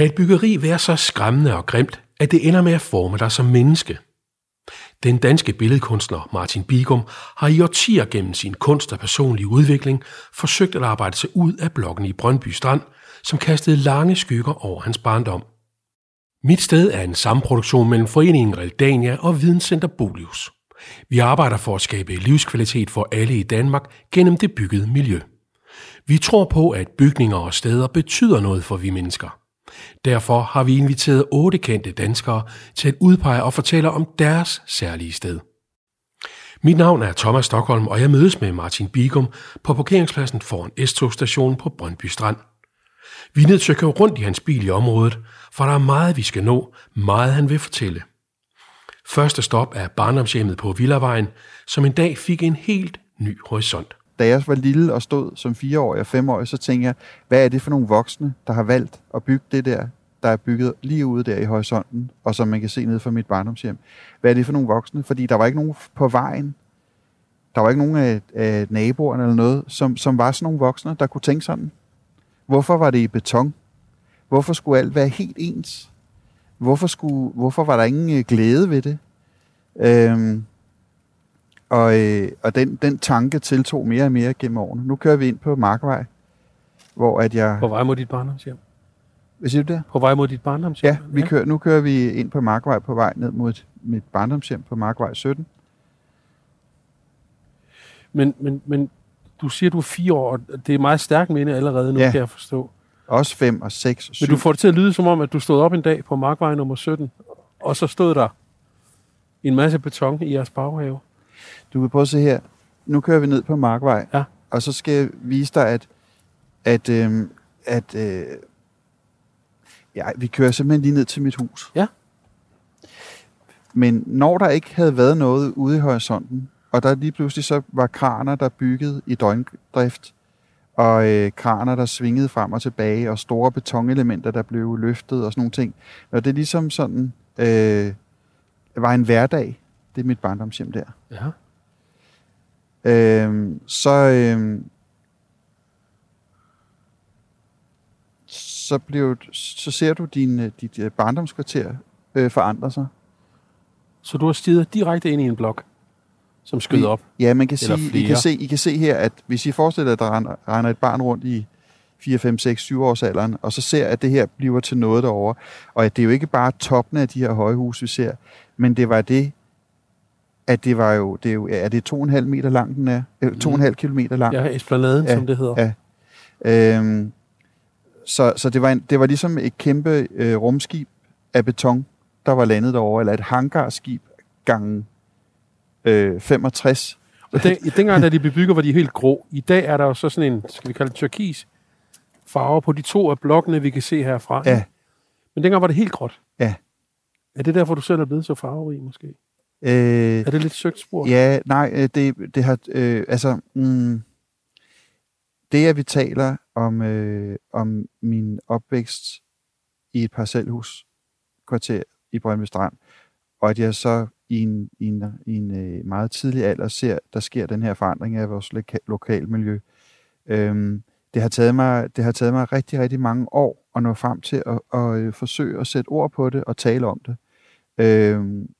Kan et byggeri være så skræmmende og grimt, at det ender med at forme dig som menneske? Den danske billedkunstner Martin Bigum har i årtier gennem sin kunst og personlige udvikling forsøgt at arbejde sig ud af blokken i Brøndby Strand, som kastede lange skygger over hans barndom. Mit sted er en samproduktion mellem Foreningen Realdania og Videnscenter Bolius. Vi arbejder for at skabe livskvalitet for alle i Danmark gennem det byggede miljø. Vi tror på, at bygninger og steder betyder noget for vi mennesker. Derfor har vi inviteret otte kendte danskere til at udpege og fortælle om deres særlige sted. Mit navn er Thomas Stockholm, og jeg mødes med Martin Bigum på parkeringspladsen foran S-togstationen på Brøndby Strand. Vi er nødt rundt i hans bil i området, for der er meget, vi skal nå, meget han vil fortælle. Første stop er barndomshjemmet på Villavejen, som en dag fik en helt ny horisont. Da jeg var lille og stod som fireårig og femårig, så tænkte jeg, hvad er det for nogle voksne, der har valgt at bygge det der, der er bygget lige ude der i horisonten, og som man kan se ned fra mit barndomshjem. Hvad er det for nogle voksne? Fordi der var ikke nogen på vejen, der var ikke nogen af, af naboerne eller noget, som, som var sådan nogle voksne, der kunne tænke sådan. Hvorfor var det i beton? Hvorfor skulle alt være helt ens? Hvorfor, skulle, hvorfor var der ingen øh, glæde ved det? Øhm, og øh, og den, den tanke tiltog mere og mere gennem årene. Nu kører vi ind på Markvej, hvor at jeg... På vej mod dit barndomshjem? Hvad siger du der? På vej mod dit barndomshjem? Ja, vi kører, nu kører vi ind på Markvej på vej ned mod mit barndomshjem på Markvej 17. Men, men, men du siger, du er fire år, og det er meget stærkt minde allerede nu, ja. kan jeg forstå. Også fem og seks og syv. Men du får det til at lyde som om, at du stod op en dag på Markvej nummer 17, og så stod der en masse beton i jeres baghave. Du kan prøve at se her. Nu kører vi ned på Markvej, ja. og så skal jeg vise dig, at, at, øh, at øh, ja, vi kører simpelthen lige ned til mit hus. Ja. Men når der ikke havde været noget ude i horisonten, og der lige pludselig så var kraner, der byggede i døgndrift, og øh, kraner, der svingede frem og tilbage, og store betonelementer, der blev løftet og sådan nogle ting. Og det ligesom sådan, øh, var en hverdag. Det er mit barndomshjem der. Ja. Øh, så, øh, så, blev, så ser du din, øh, dit øh, barndomskvarter øh, forandre sig. Så du har stiget direkte ind i en blok? som skyder op? Ja, man kan sige, I kan, se, I kan se her, at hvis I forestiller, at der render et barn rundt i 4, 5, 6, 7 års alderen, og så ser, at det her bliver til noget derovre. Og at det er jo ikke bare toppen af de her højhus, vi ser, men det var det, at det var jo, det er jo, er det 2,5 meter lang, den er? 2,5 mm. kilometer lang? Ja, esplanaden, ja, som det hedder. Ja. Øhm, så så det, var en, det var ligesom et kæmpe øh, rumskib af beton, der var landet derovre, eller et hangarskib gangen øh, 65. Og den, dengang, da de blev bygget, var de helt grå. I dag er der jo så sådan en, skal vi kalde det turkis, farve på de to af blokkene, vi kan se herfra. Ja. Men dengang var det helt gråt. Ja. Er det derfor, du selv er blevet så farverig, måske? Øh, er det lidt søgt spor? Ja, nej, øh, det, det har, øh, altså, mm, det at vi taler om, øh, om min opvækst i et parcelhus kvarter i Brøndby Strand, og at jeg så i en, i en, i en øh, meget tidlig alder ser, der sker den her forandring af vores loka- lokalmiljø. Øhm, det, har taget mig, det har taget mig rigtig, rigtig mange år at nå frem til at, at, at øh, forsøge at sætte ord på det og tale om det. Øhm,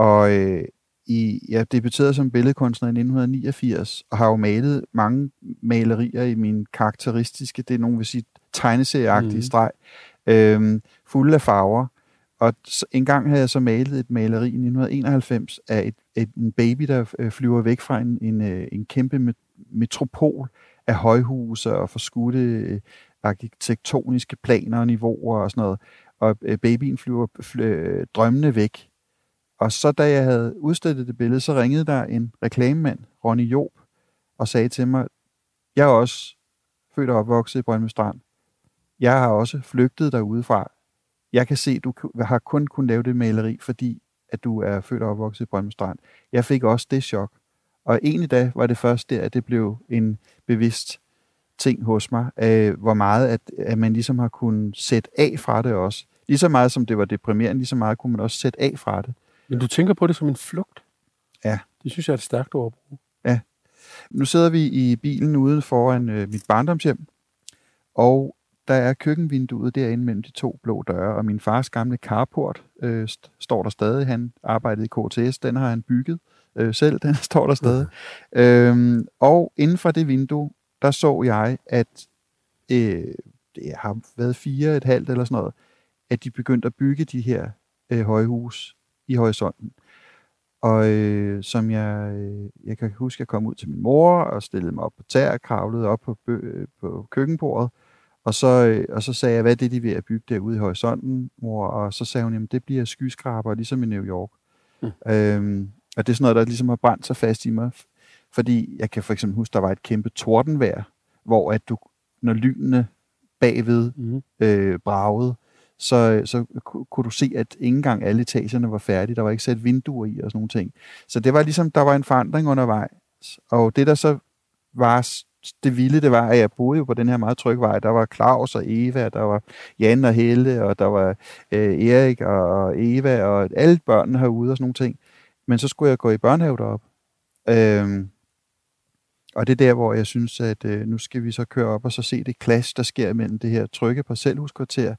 og øh, i, jeg debuterede som billedkunstner i 1989, og har jo malet mange malerier i min karakteristiske, det er nogen vil sige tegneserieagtige mm. streg, øhm, fulde af farver. Og en gang havde jeg så malet et maleri i 1991 af et, et, en baby, der øh, flyver væk fra en, en, øh, en kæmpe metropol af højhuse og forskudte øh, arkitektoniske planer og niveauer og sådan noget. Og babyen flyver fly, drømmende væk. Og så da jeg havde udstillet det billede, så ringede der en reklamemand, Ronny Job, og sagde til mig, jeg er også født og opvokset i Brøndby Strand. Jeg har også flygtet derudefra jeg kan se, du har kun kunnet lave det maleri, fordi at du er født og opvokset i Brøndby Strand. Jeg fik også det chok. Og egentlig da var det først der, at det blev en bevidst ting hos mig, øh, hvor meget at, at man ligesom har kunnet sætte af fra det også. Lige så meget som det var deprimerende, lige så meget kunne man også sætte af fra det. Men du tænker på det som en flugt? Ja. Det synes jeg er et stærkt ord Ja. Nu sidder vi i bilen ude foran øh, mit barndomshjem, og der er køkkenvinduet derinde mellem de to blå døre, og min fars gamle carport øh, st- står der stadig. Han arbejdede i KTS, den har han bygget øh, selv, den står der stadig. øhm, og inden for det vindue, der så jeg, at øh, det har været fire et halvt eller sådan noget, at de begyndte at bygge de her øh, højhus i horisonten. Og øh, som jeg, øh, jeg kan huske, at jeg kom ud til min mor og stillede mig op på tær, kravlede op på, bø, på køkkenbordet, og så, øh, og så sagde jeg, hvad er det, de er ved at bygge derude i horisonten, mor? Og så sagde hun, jamen det bliver skyskraber, ligesom i New York. Mm. Øhm, og det er sådan noget, der ligesom har brændt sig fast i mig. Fordi jeg kan for eksempel huske, der var et kæmpe tordenvejr, hvor at du, når lynene bagved mm. øh, bragede, så, så kunne du se, at ikke engang alle etagerne var færdige. Der var ikke sat vinduer i og sådan nogle ting. Så det var ligesom, der var en forandring undervejs. Og det, der så var det vilde, det var, at jeg boede jo på den her meget trygge vej. Der var Claus og Eva, der var Jan og Helle, og der var øh, Erik og Eva, og alle børnene herude og sådan nogle ting. Men så skulle jeg gå i børnehave derop. Øhm, og det er der, hvor jeg synes, at øh, nu skal vi så køre op og så se det clash, der sker mellem det her trygge parcelhuskvarter,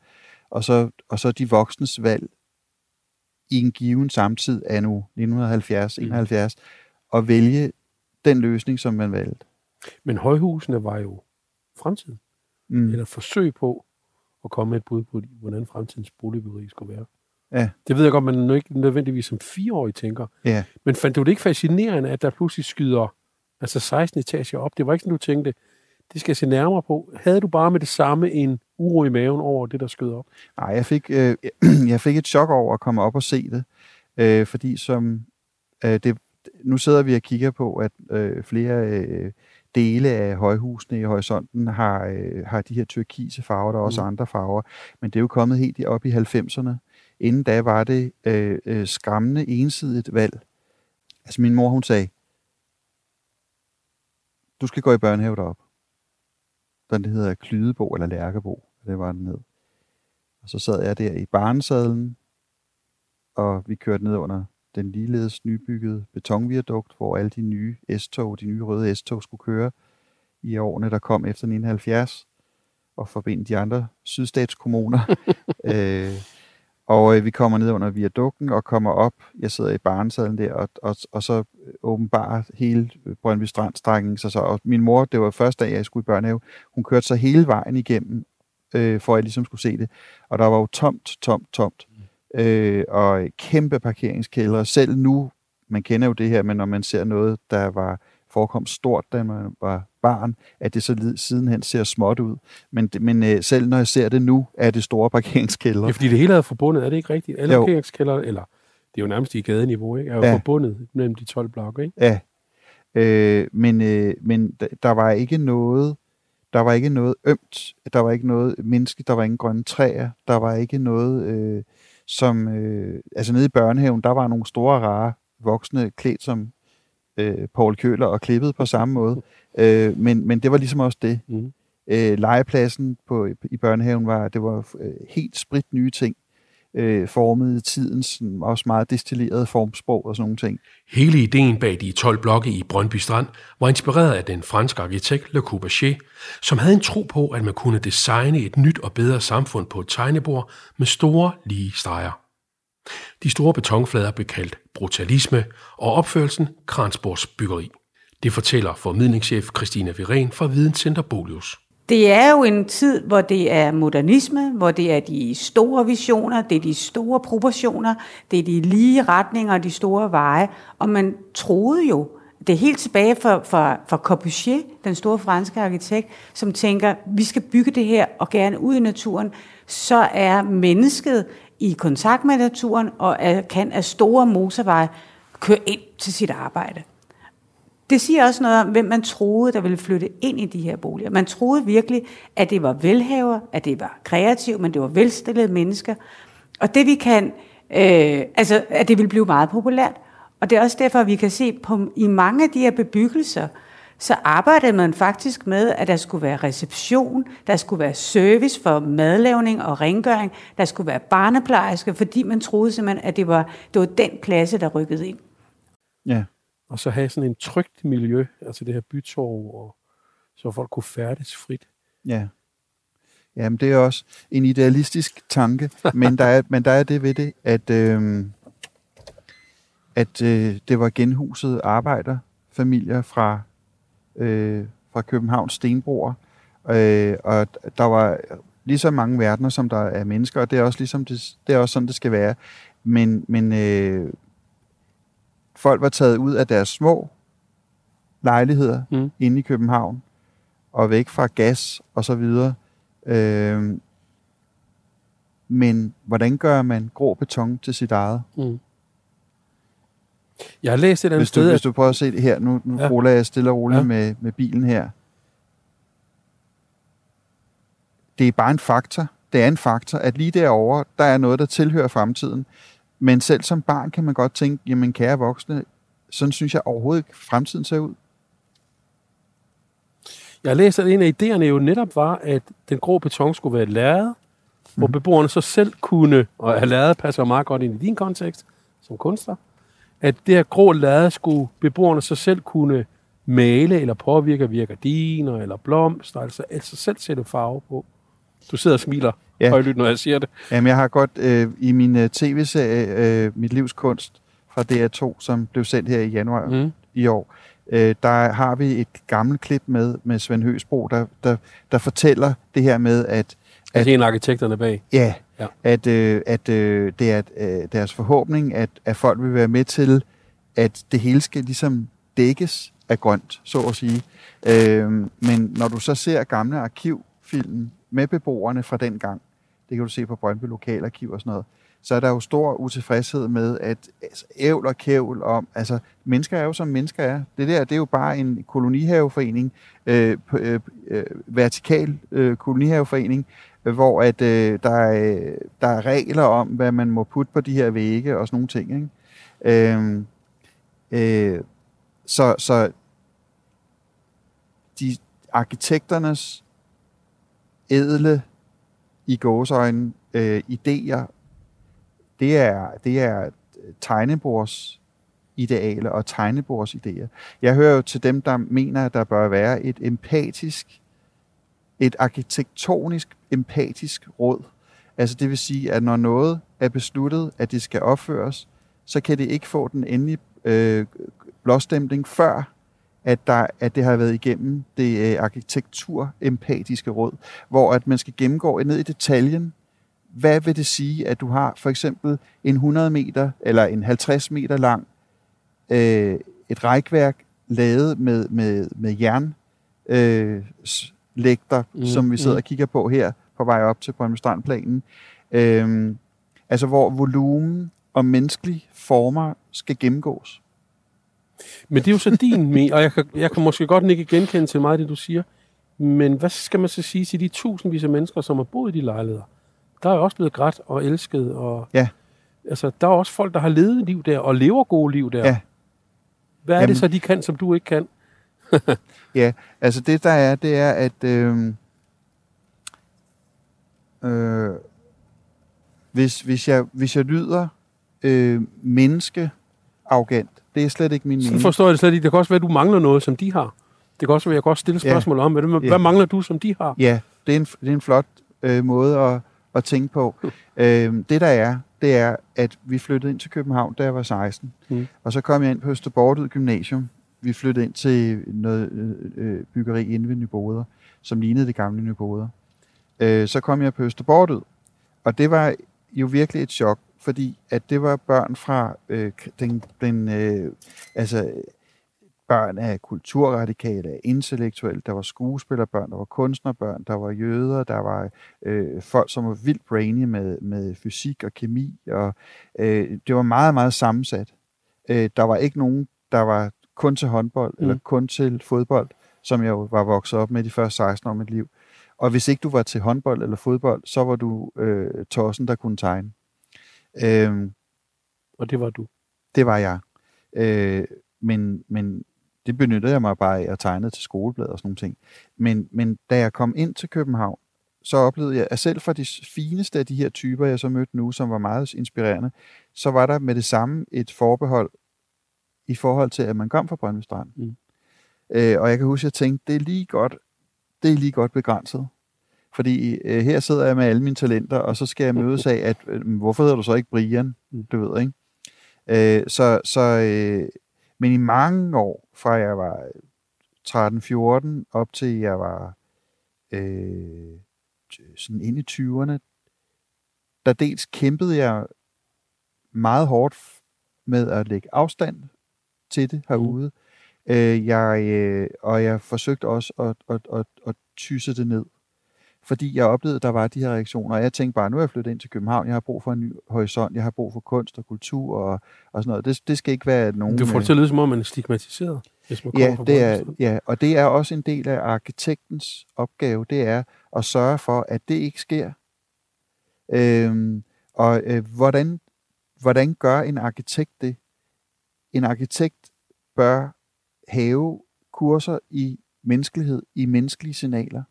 og så, og så de voksnes valg i en given samtid af nu 1970-71, mm. og vælge den løsning, som man valgte. Men højhusene var jo fremtiden. Mm. Eller forsøg på at komme med et bud på, hvordan fremtidens boligbyggeri skulle være. Ja. Det ved jeg godt, man ikke nødvendigvis som fireårig tænker. Ja. Men fandt du det ikke fascinerende, at der pludselig skyder altså 16 etager op? Det var ikke sådan, du tænkte, det skal jeg se nærmere på. Havde du bare med det samme en uro i maven over det, der skød op? Nej, jeg fik, øh, jeg fik et chok over at komme op og se det. Øh, fordi som, øh, det, nu sidder vi og kigger på, at øh, flere øh, dele af højhusene i horisonten har, øh, har de her turkise farver, der er også mm. andre farver. Men det er jo kommet helt op i 90'erne. Inden da var det øh, øh, skræmmende ensidigt valg. Altså min mor, hun sagde, du skal gå i børnehave derop. Den hedder Klydebo eller Lærkebo. Det var den ned. Og så sad jeg der i barnesadlen, og vi kørte ned under den ligeledes nybyggede betonviadukt, hvor alle de nye S-tog, de nye røde S-tog skulle køre i årene, der kom efter 1970 og forbinde de andre sydstatskommuner. øh, og øh, vi kommer ned under viadukten og kommer op. Jeg sidder i barnesalen der, og, og, og så åbenbart hele Brøndby Strand sig så. Og min mor, det var første dag, jeg skulle i børnehave, hun kørte så hele vejen igennem, øh, for at jeg ligesom skulle se det. Og der var jo tomt, tomt, tomt. Øh, og kæmpe parkeringskældre. Selv nu, man kender jo det her, men når man ser noget, der var forekom stort, da man var barn, at det så sidenhen ser småt ud. Men, men øh, selv når jeg ser det nu, er det store parkeringskælder. Ja, fordi det hele er forbundet, er det ikke rigtigt? Alle parkeringskælder, eller det er jo nærmest i gadeniveau, ikke? er jo ja. forbundet mellem de 12 blokke. Ikke? Ja, øh, men, øh, men der var ikke noget, der var ikke noget ømt, der var ikke noget menneske, der var ingen grønne træer, der var ikke noget, øh, som, øh, altså nede i børnehaven, der var nogle store, rare voksne klædt som øh, Paul Køler og klippet på samme måde. Øh, men, men det var ligesom også det. Mm. Øh, legepladsen på, i børnehaven var, det var øh, helt sprit nye ting øh, formet i tidens også meget destillerede formsprog og sådan nogle ting. Hele ideen bag de 12 blokke i Brøndby Strand var inspireret af den franske arkitekt Le Corbusier, som havde en tro på, at man kunne designe et nyt og bedre samfund på et tegnebord med store lige streger. De store betonflader blev kaldt brutalisme, og opførelsen Kransborgs byggeri. Det fortæller formidlingschef Christina Viren fra Videnscenter Bolius. Det er jo en tid, hvor det er modernisme, hvor det er de store visioner, det er de store proportioner, det er de lige retninger og de store veje. Og man troede jo, det er helt tilbage for, for, for Corbusier, den store franske arkitekt, som tænker, vi skal bygge det her og gerne ud i naturen, så er mennesket i kontakt med naturen og er, kan af store motorveje køre ind til sit arbejde. Det siger også noget om, hvem man troede, der ville flytte ind i de her boliger. Man troede virkelig, at det var velhaver, at det var kreativt, men det var velstillede mennesker. Og det vi kan, øh, altså at det vil blive meget populært. Og det er også derfor, at vi kan se på, i mange af de her bebyggelser, så arbejdede man faktisk med, at der skulle være reception, der skulle være service for madlavning og rengøring, der skulle være barneplejerske, fordi man troede simpelthen, at det var, det var den klasse, der rykkede ind. Ja og så have sådan en trygt miljø, altså det her bytorv, og så folk kunne færdes frit. Ja. Jamen, det er også en idealistisk tanke, men der er, men der er det ved det, at, øh, at øh, det var genhuset arbejderfamilier fra, øh, fra Københavns stenbroer, øh, og der var lige så mange verdener, som der er mennesker, og det er også, ligesom det, det er også sådan, det skal være. Men, men øh, folk var taget ud af deres små lejligheder mm. inde i København, og væk fra gas og så videre. Øh, men hvordan gør man grå beton til sit eget? Mm. Jeg har læst et andet hvis du, sted... Hvis du prøver at se det her, nu, nu ja. ruller jeg stille og roligt ja. med, med bilen her. Det er bare en faktor. Det er en faktor, at lige derovre, der er noget, der tilhører fremtiden. Men selv som barn kan man godt tænke, jamen kære voksne, sådan synes jeg overhovedet ikke, fremtiden ser ud. Jeg læste, at en af idéerne jo netop var, at den grå beton skulle være lærred, hvor mhm. beboerne så selv kunne, og at lærred passer meget godt ind i din kontekst som kunstner, at det her grå lærred skulle beboerne så selv kunne male eller påvirke via gardiner eller blomster, altså, altså selv sætte farve på. Du sidder og smiler ja. højlydt, når jeg siger det. Jamen, jeg har godt øh, i min øh, tv-serie øh, Mit Livs Kunst fra DR2, som blev sendt her i januar mm. i år, øh, der har vi et gammelt klip med, med Svend Høsbro, der, der, der fortæller det her med, at... at altså en af arkitekterne bag? Ja, ja. at, øh, at øh, det er øh, deres forhåbning, at, at folk vil være med til, at det hele skal ligesom dækkes af grønt, så at sige. Øh, men når du så ser gamle arkivfilm med beboerne fra den gang, det kan du se på Brøndby Lokalarkiv og sådan noget, så er der jo stor utilfredshed med, at altså, ævl og kævl om, altså mennesker er jo som mennesker er. Det der, det er jo bare en kolonihaveforening, øh, øh, øh, vertikal øh, kolonihaveforening, øh, hvor at, øh, der, er, der er regler om, hvad man må putte på de her vægge og sådan nogle ting. Ikke? Øh, øh, så, så de arkitekternes edle i gåsøjne øh, idéer det er, det er tegnebords ideale og tegnebords idéer. Jeg hører jo til dem, der mener, at der bør være et empatisk, et arkitektonisk empatisk råd. Altså det vil sige, at når noget er besluttet, at det skal opføres, så kan det ikke få den endelige øh, blåstemning før, at, der, at det har været igennem det øh, arkitektur-empatiske råd, hvor at man skal gennemgå ned i detaljen, hvad vil det sige, at du har for eksempel en 100 meter eller en 50 meter lang øh, et rækværk lavet med, med, med jern øh, lægter, mm, som vi sidder mm. og kigger på her på vej op til Brøndby Strandplanen. Øh, altså hvor volumen og menneskelige former skal gennemgås. Men det er jo så din og jeg kan, jeg kan måske godt ikke genkende til meget det, du siger. Men hvad skal man så sige til de tusindvis af mennesker, som har boet i de lejligheder? der er også blevet grædt og elsket. Og, ja. Altså, der er også folk, der har levet liv der, og lever gode liv der. Ja. Hvad er Jamen, det så, de kan, som du ikke kan? ja, altså det der er, det er, at øh, øh, hvis, hvis, jeg, hvis jeg lyder øh, menneskearrogant, det er slet ikke min mening. Så forstår jeg det slet ikke. Det kan også være, at du mangler noget, som de har. Det kan også være, at jeg kan også stille spørgsmål ja. om, hvad, hvad ja. mangler du, som de har? Ja, det er en, det er en flot øh, måde at, at tænke på. øhm, det der er, det er, at vi flyttede ind til København, da jeg var 16. Mm. Og så kom jeg ind på Østerbordet Gymnasium. Vi flyttede ind til noget øh, øh, byggeri inde ved Nyboder, som lignede det gamle Nyboder. Øh, så kom jeg på Østerbordet, og det var jo virkelig et chok, fordi at det var børn fra øh, den, den øh, altså børn af kulturradikale, af intellektuelle, der var skuespillerbørn, der var kunstnerbørn, der var jøder, der var øh, folk, som var vildt brainy med, med fysik og kemi, og øh, det var meget, meget sammensat. Øh, der var ikke nogen, der var kun til håndbold, mm. eller kun til fodbold, som jeg jo var vokset op med de første 16 år af mit liv. Og hvis ikke du var til håndbold eller fodbold, så var du øh, tossen, der kunne tegne. Øh, og det var du? Det var jeg. Øh, men, men det benyttede jeg mig bare af at tegne til skoleblad og sådan nogle ting. Men, men da jeg kom ind til København, så oplevede jeg, at selv for de fineste af de her typer, jeg så mødte nu, som var meget inspirerende, så var der med det samme et forbehold i forhold til, at man kom fra Brøndby Strand. Mm. Øh, og jeg kan huske, at jeg tænkte, det er lige godt, det er lige godt begrænset. Fordi øh, her sidder jeg med alle mine talenter, og så skal jeg mødes af, at øh, hvorfor hedder du så ikke Brian? Du ved, ikke? Øh, så, så, øh, men i mange år, fra jeg var 13-14 op til jeg var øh, sådan inde i 20'erne, der dels kæmpede jeg meget hårdt med at lægge afstand til det herude. Mm. Øh, jeg, øh, og jeg forsøgte også at, at, at, at tysse det ned. Fordi jeg oplevede, at der var de her reaktioner. Og jeg tænkte bare, nu er jeg flyttet ind til København. Jeg har brug for en ny horisont. Jeg har brug for kunst og kultur og, og sådan noget. Det, det skal ikke være nogen... Du får det til at lyde, som om man er stigmatiseret. Hvis man ja, det er, ja, og det er også en del af arkitektens opgave. Det er at sørge for, at det ikke sker. Øhm, og øh, hvordan, hvordan gør en arkitekt det? En arkitekt bør have kurser i menneskelighed, i menneskelige signaler.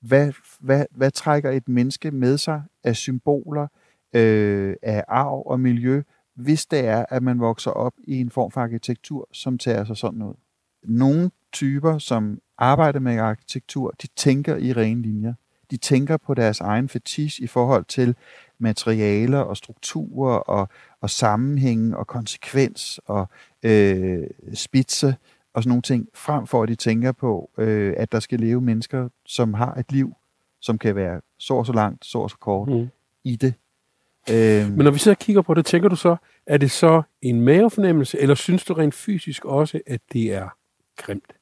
Hvad, hvad, hvad trækker et menneske med sig af symboler, øh, af arv og miljø, hvis det er, at man vokser op i en form for arkitektur, som tager sig sådan ud. Nogle typer, som arbejder med arkitektur, de tænker i rene linjer. De tænker på deres egen fetish i forhold til materialer og strukturer og, og sammenhæng og konsekvens og øh, spidse og sådan nogle ting, frem for at de tænker på, øh, at der skal leve mennesker, som har et liv, som kan være så og så langt, så og så kort mm. i det. Øh, Men når vi så kigger på det, tænker du så, er det så en mavefornemmelse, eller synes du rent fysisk også, at det er grimt?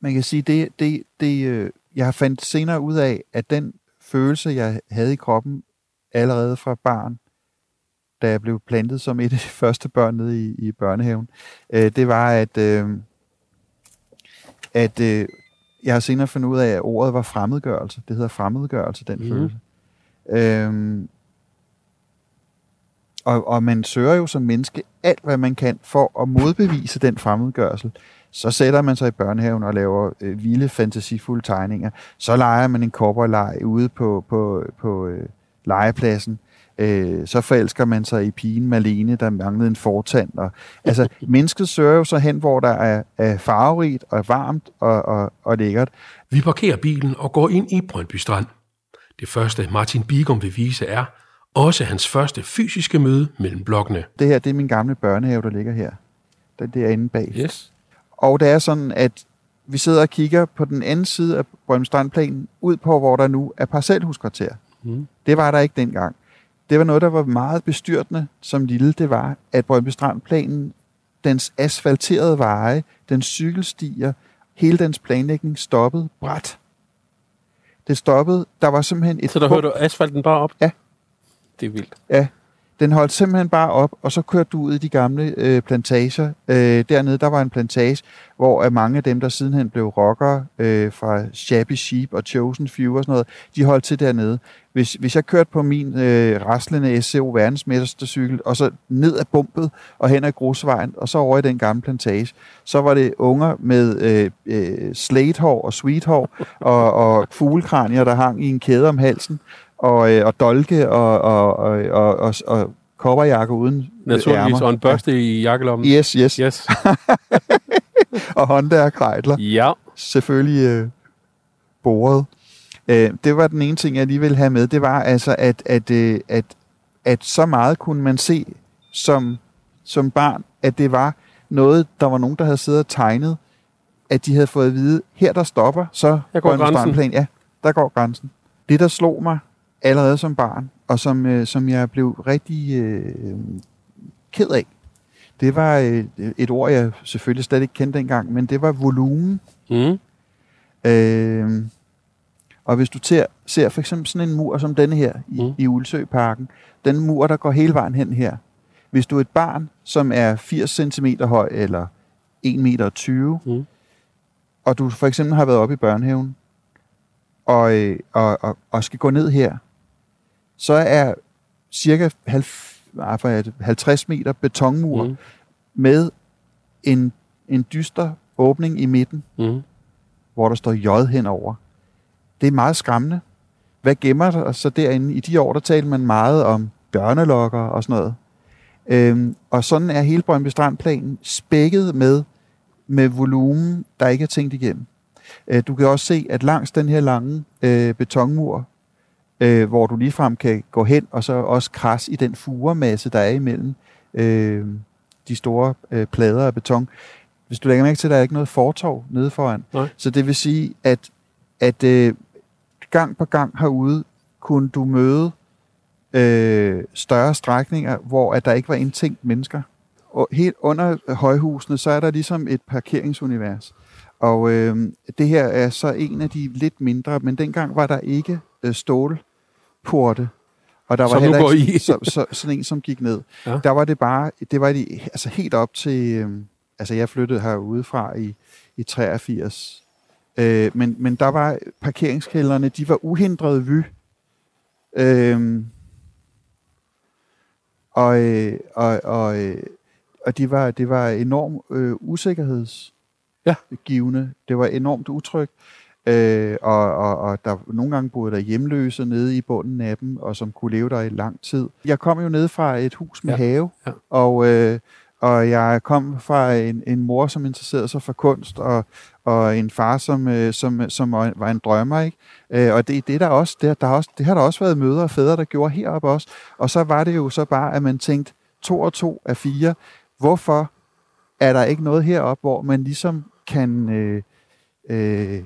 Man kan sige, det, det, det øh, jeg har fandt senere ud af, at den følelse, jeg havde i kroppen allerede fra barn, da jeg blev plantet som et af de første børn nede i, i børnehaven, øh, det var, at, øh, at øh, jeg har senere fundet ud af, at ordet var fremmedgørelse. Det hedder fremmedgørelse, den mm. følelse. Øh, og, og man søger jo som menneske alt, hvad man kan for at modbevise den fremmedgørelse. Så sætter man sig i børnehaven og laver øh, vilde, fantasifulde tegninger. Så leger man en cowboy ude på, på, på øh, legepladsen. Øh, så forelsker man sig i pigen Malene, der manglede en fortand. Og, altså, mennesket søger jo så hen, hvor der er, er farverigt og varmt og, og, og lækkert. Vi parkerer bilen og går ind i Brøndby Strand. Det første Martin Bigum vil vise er, også hans første fysiske møde mellem blokkene. Det her, det er min gamle børnehave, der ligger her. Det er inde bag. Yes. Og det er sådan, at vi sidder og kigger på den anden side af Brøndstrandplanen, ud på, hvor der nu er parcelhuskvarter. Mm. Det var der ikke dengang. Det var noget, der var meget bestyrtende som lille. Det var, at Brøndby Strandplanen, dens asfalterede veje, den cykelstier, hele dens planlægning stoppede bræt. Det stoppede. Der var simpelthen et... Så der hørte du asfalten bare op? Ja. Det er vildt. Ja, den holdt simpelthen bare op, og så kørte du ud i de gamle øh, plantager. Øh, dernede, der var en plantage, hvor at mange af dem, der sidenhen blev rockere øh, fra Shabby Sheep og Chosen Few og sådan noget, de holdt til dernede. Hvis, hvis jeg kørte på min øh, raslende SCO verdensmestercykel, og så ned ad bumpet og hen ad grusvejen, og så over i den gamle plantage, så var det unger med øh, øh, slatehår og sweethår og, og fuglekranier, der hang i en kæde om halsen, og, øh, og dolke og, og, og, og, og, og kopperjakke uden Naturligvis, og en børste ja. i jakkelommen. Yes, yes. yes. og Honda krejdler. Ja. Selvfølgelig øh, boret. Øh, det var den ene ting, jeg lige ville have med. Det var altså, at, at, øh, at, at så meget kunne man se som, som barn, at det var noget, der var nogen, der havde siddet og tegnet, at de havde fået at vide, her der stopper, så går, går grænsen. Ja, der går grænsen. Det, der slog mig, allerede som barn, og som, øh, som jeg blev rigtig øh, ked af. Det var øh, et ord, jeg selvfølgelig slet ikke kendte dengang, men det var volumen. Mm. Øh, og hvis du ter, ser for eksempel sådan en mur som denne her i, mm. i Ulsøparken, den mur, der går hele vejen hen her. Hvis du er et barn, som er 80 cm høj eller 1,20 meter, mm. og du for eksempel har været oppe i børnehaven, og, øh, og, og, og skal gå ned her, så er cirka 50 meter betonmur mm. med en, en dyster åbning i midten, mm. hvor der står J henover. Det er meget skræmmende. Hvad gemmer der så derinde? I de år, der talte man meget om børnelokker og sådan noget. Øhm, og sådan er hele Brøndby Strandplanen spækket med, med volumen, der ikke er tænkt igennem. Øh, du kan også se, at langs den her lange øh, betonmur, øh, hvor du ligefrem kan gå hen og så også kras i den furemasse, der er imellem øh, de store øh, plader af beton. Hvis du lægger mærke til, at der er ikke noget fortov nede foran. Nej. Så det vil sige, at, at øh, gang på gang herude kunne du møde øh, større strækninger, hvor at der ikke var indtænkt mennesker. Og helt under højhusene, så er der ligesom et parkeringsunivers. Og øh, det her er så en af de lidt mindre, men dengang var der ikke øh, stålporte. Og der var Som heller går ikke i. så, så, sådan en, som gik ned. Ja. Der var det bare, det var de, altså helt op til, øh, altså jeg flyttede herude fra i, i 83. Øh, men, men der var parkeringskældrene, de var uhindret vy. Øh, og, og, og, øh, og de var, det var enormt øh, usikkerhedsgivende. Det var enormt utrygt. Øh, og, og, og der nogle gange boede der hjemløse nede i bunden af dem, og som kunne leve der i lang tid. Jeg kom jo ned fra et hus med Ja, have, ja. og, øh, og jeg kom fra en, en mor, som interesserede sig for kunst, og, og en far, som, øh, som, som var en- drømmer. Ikke? Øh, og det, det, der også, det, der også, det har der også været mødre og fædre, der gjorde heroppe også. Og så var det jo så bare, at man tænkte, to og to er fire. Hvorfor er der ikke noget heroppe, hvor man ligesom kan øh, øh,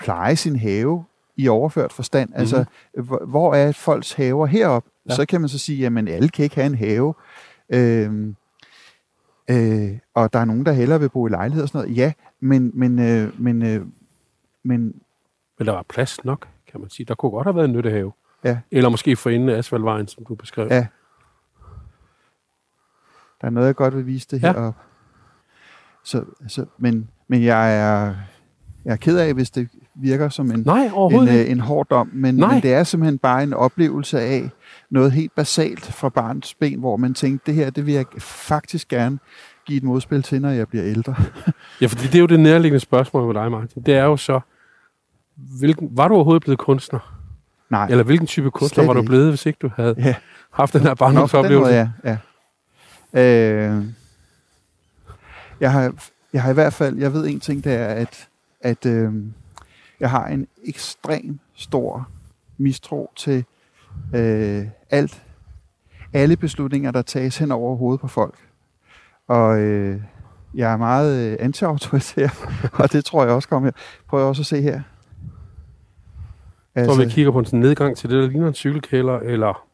pleje sin have i overført forstand? Mm-hmm. Altså, hvor, hvor er folks haver heroppe? Ja. Ja. Så kan man så sige, jamen alle kan ikke have en have. Øh, øh, og der er nogen, der hellere vil bo i lejlighed og sådan noget. Ja, men, men, øh, men, øh, men Men der var plads nok, kan man sige. Der kunne godt have været en nyttehave. Ja. Eller måske for enden af asfaltvejen, som du beskrev. Ja. Der er noget, jeg godt vil vise det Ja. heroppe. Så, så, men, men jeg er, jeg er ked af, hvis det virker som en, Nej, en, øh, en hård dom, men, Nej. men det er simpelthen bare en oplevelse af noget helt basalt fra barns ben, hvor man tænkte, det her, det vil jeg faktisk gerne give et modspil til, når jeg bliver ældre. Ja, fordi det er jo det nærliggende spørgsmål med dig, Martin. Det er jo så, hvilken, var du overhovedet blevet kunstner? Nej, Eller hvilken type kunstner var du ikke. blevet, hvis ikke du havde Ja. haft den her den barndomsoplevelse? måde, ja. ja. Øh, jeg, har, jeg har i hvert fald, jeg ved en ting, det er, at, at øh, jeg har en ekstrem stor mistro til øh, alt, alle beslutninger, der tages hen over hovedet på folk. Og øh, jeg er meget øh, anti-autoritær, og det tror jeg også kommer her. Prøv også at se her. Så vi kigger på en sådan nedgang til det, der ligner en cykelkælder, eller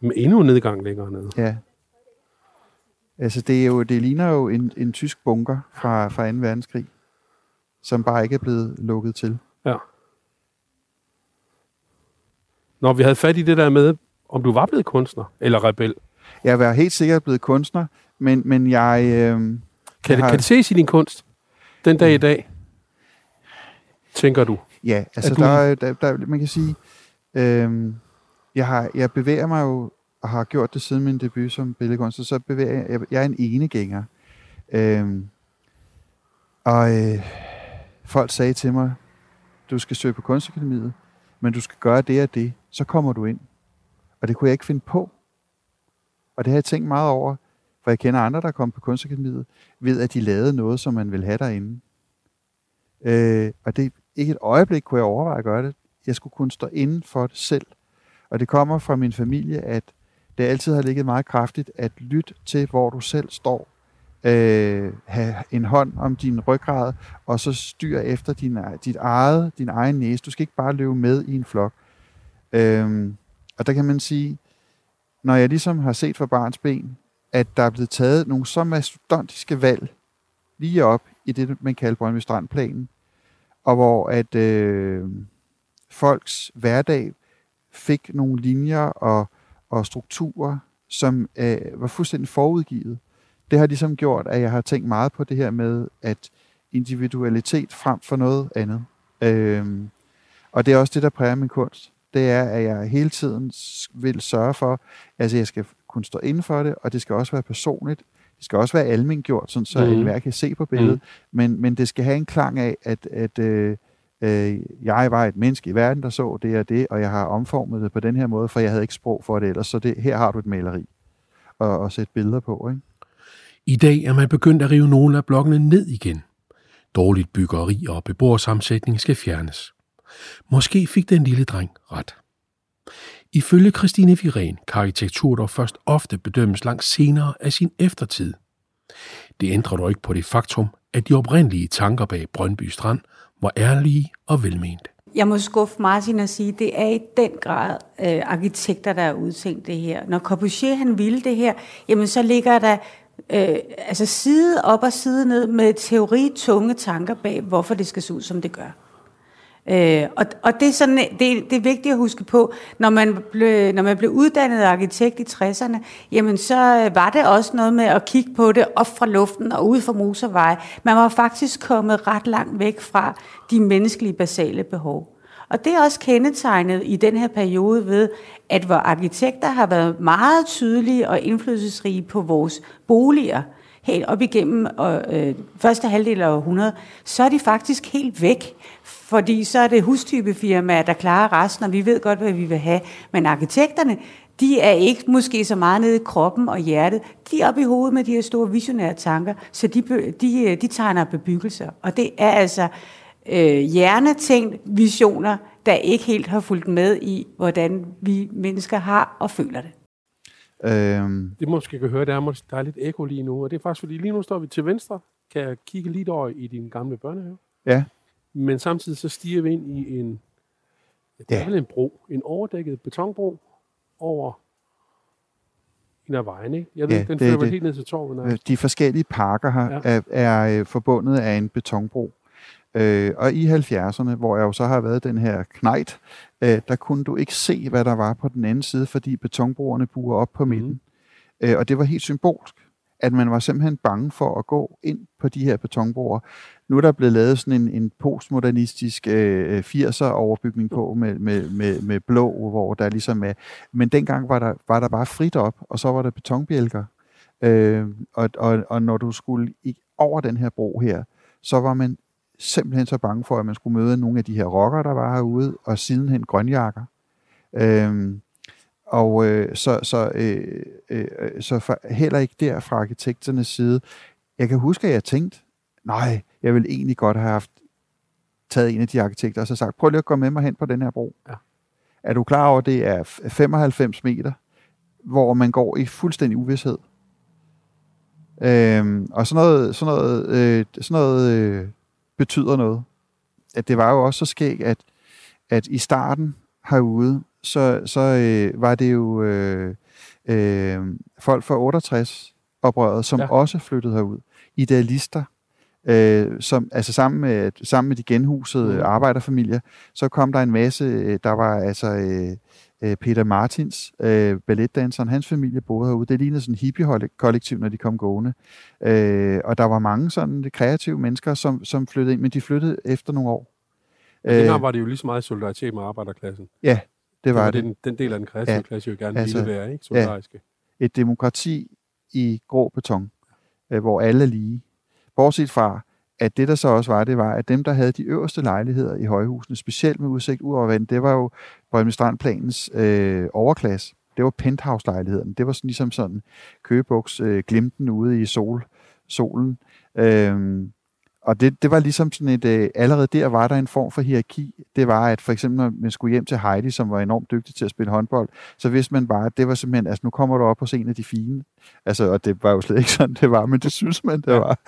med endnu en nedgang længere nede. Ja. Altså, det, er jo, det ligner jo en, en tysk bunker fra, fra 2. verdenskrig, som bare ikke er blevet lukket til. Ja. Når vi havde fat i det der med, om du var blevet kunstner eller rebel, Jeg var helt sikkert blevet kunstner, men, men jeg... Øh, kan, Jeg det, har- kan det ses i din kunst den dag i dag, tænker du? ja, altså, du- der, er- der, der, man kan sige... Øh, jeg, har, jeg bevæger mig jo, og har gjort det siden min debut som billedkunstner, så bevæger jeg... Jeg, jeg er en enegænger. Øh, og øh, folk sagde til mig, du skal søge på kunstakademiet, men du skal gøre det og det, så kommer du ind. Og det kunne jeg ikke finde på. Og det har jeg tænkt meget over, for jeg kender andre, der er kommet på kunstakademiet, ved at de lavede noget, som man vil have derinde. Øh, og det ikke et øjeblik kunne jeg overveje at gøre det. Jeg skulle kunne stå inden for det selv. Og det kommer fra min familie, at det altid har ligget meget kraftigt at lytte til, hvor du selv står. Øh, have en hånd om din ryggrad, og så styr efter din, dit eget, din egen næse. Du skal ikke bare løbe med i en flok. Øh, og der kan man sige, når jeg ligesom har set fra barns ben, at der er blevet taget nogle så mastodontiske valg lige op i det, man kalder Brøndby Strandplanen, og hvor at øh, folks hverdag fik nogle linjer og, og strukturer, som øh, var fuldstændig forudgivet. Det har ligesom gjort, at jeg har tænkt meget på det her med, at individualitet frem for noget andet. Øhm, og det er også det, der præger min kunst. Det er, at jeg hele tiden vil sørge for, altså jeg skal kunne stå inden for det, og det skal også være personligt. Det skal også være almengjort, sådan så mm. enhver kan se på billedet. Mm. Men, men det skal have en klang af, at, at øh, øh, jeg var et menneske i verden, der så det og det, og jeg har omformet det på den her måde, for jeg havde ikke sprog for det ellers. Så det, her har du et maleri og, og sætte billeder på. Ikke? I dag er man begyndt at rive nogle af blokkene ned igen. Dårligt byggeri og beboersammensætning skal fjernes. Måske fik den lille dreng ret. Ifølge Christine Viren kan arkitektur dog først ofte bedømmes langt senere af sin eftertid. Det ændrer dog ikke på det faktum, at de oprindelige tanker bag Brøndby Strand var ærlige og velmente. Jeg må skuffe Martin og sige, at det er i den grad øh, arkitekter, der har udtænkt det her. Når Corbusier han ville det her, jamen så ligger der øh, altså side op og side ned med teori tunge tanker bag, hvorfor det skal se ud, som det gør. Øh, og, og det, er sådan, det, det er vigtigt at huske på, når man, blev, når man blev uddannet arkitekt i 60'erne, jamen så øh, var det også noget med at kigge på det op fra luften og ud fra motorveje. Man var faktisk kommet ret langt væk fra de menneskelige basale behov. Og det er også kendetegnet i den her periode ved, at hvor arkitekter har været meget tydelige og indflydelsesrige på vores boliger, helt op igennem øh, første halvdel af århundredet, så er de faktisk helt væk fordi så er det hustypefirmaer, der klarer resten, og vi ved godt, hvad vi vil have. Men arkitekterne, de er ikke måske så meget nede i kroppen og hjertet. De er oppe i hovedet med de her store visionære tanker, så de, de, øh, de tegner bebyggelser. Og det er altså øh, hjernetænkt visioner, der ikke helt har fulgt med i, hvordan vi mennesker har og føler det. Øhm. Det måske kan høre, der er, der er lidt ekko lige nu, og det er faktisk fordi lige nu står vi til venstre. Kan jeg kigge lidt over i din gamle børnehave? Ja. Men samtidig så stiger vi ind i en, det er ja. en bro, en overdækket betonbro over en af vejen, ikke? Jeg ved, ja, den fører vel helt ned til torvet. De forskellige parker her ja. er, er øh, forbundet af en betonbro. Øh, og i 70'erne, hvor jeg jo så har været den her knejt, øh, der kunne du ikke se, hvad der var på den anden side, fordi betonbroerne buer op på midten. Mm. Øh, og det var helt symbolsk at man var simpelthen bange for at gå ind på de her betonbroer. Nu er der blevet lavet sådan en, en postmodernistisk øh, 80'er overbygning på med, med, med, med blå, hvor der ligesom er... Men dengang var der, var der bare frit op, og så var der betonbjælker. Øh, og, og, og når du skulle i, over den her bro her, så var man simpelthen så bange for, at man skulle møde nogle af de her rockere, der var herude, og sidenhen grønjakker. Øh, og øh, så, så, øh, øh, så for, heller ikke der fra arkitekternes side. Jeg kan huske, at jeg tænkte, nej, jeg vil egentlig godt have haft taget en af de arkitekter og så sagt, prøv lige at gå med mig hen på den her bro. Ja. Er du klar over, at det er 95 meter, hvor man går i fuldstændig uvidshed? Øhm, og sådan noget, sådan noget, øh, sådan noget øh, betyder noget. At det var jo også så skægt, at, at i starten herude, så, så øh, var det jo øh, øh, folk fra 68 oprøret, som ja. også flyttede herud. Idealister, øh, som, altså sammen med, sammen med de genhusede mm. arbejderfamilier, så kom der en masse, øh, der var altså øh, øh, Peter Martins, øh, balletdanseren, hans familie boede herude. Det lignede sådan en hippie-kollektiv, når de kom gående. Øh, og der var mange sådan kreative mennesker, som, som flyttede ind, men de flyttede efter nogle år. Dengang øh, var det jo lige så meget solidaritet med arbejderklassen. Ja, det var det. Den, den del af den kreative ja, klasse jo gerne altså, ville være, ikke? Solidariske. Ja, et demokrati i grå beton, øh, hvor alle er lige. Bortset fra, at det der så også var, det var, at dem, der havde de øverste lejligheder i højhusene, specielt med udsigt ud over vand, det var jo Brøndby Strandplanens øh, overklasse. Det var penthouse-lejligheden. Det var sådan, ligesom sådan køgebuks øh, glimten ude i sol, solen. Øh, og det, det var ligesom sådan et, øh, allerede der var der en form for hierarki. Det var, at for eksempel når man skulle hjem til Heidi, som var enormt dygtig til at spille håndbold, så vidste man bare, at det var simpelthen, altså nu kommer du op hos en af de fine. Altså, og det var jo slet ikke sådan, det var, men det synes man, det var.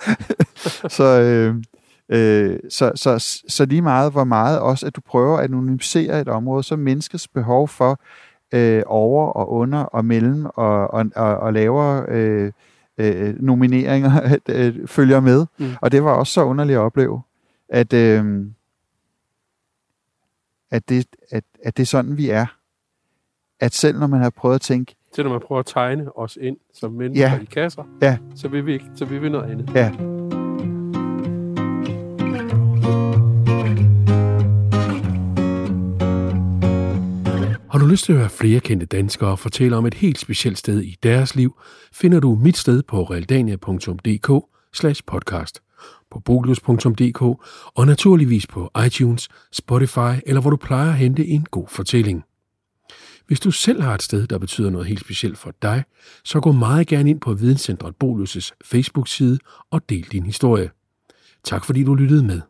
så, øh, øh, så, så, så lige meget, hvor meget også, at du prøver at anonymisere et område, så menneskets behov for øh, over og under og mellem og, og, og, og lavere... Øh, øh, nomineringer øh, følger med. Mm. Og det var også så underligt at opleve, at, øh, at, det, at, at det er sådan, vi er. At selv når man har prøvet at tænke... Selv når man prøver at tegne os ind som mennesker ja. i kasser, ja. så, vil vi ikke, så vil vi noget andet. Ja. Har du lyst til at høre flere kendte danskere fortælle om et helt specielt sted i deres liv, finder du mit sted på realdania.dk podcast, på bolus.dk og naturligvis på iTunes, Spotify eller hvor du plejer at hente en god fortælling. Hvis du selv har et sted, der betyder noget helt specielt for dig, så gå meget gerne ind på Videnscentret Bolus' Facebook-side og del din historie. Tak fordi du lyttede med.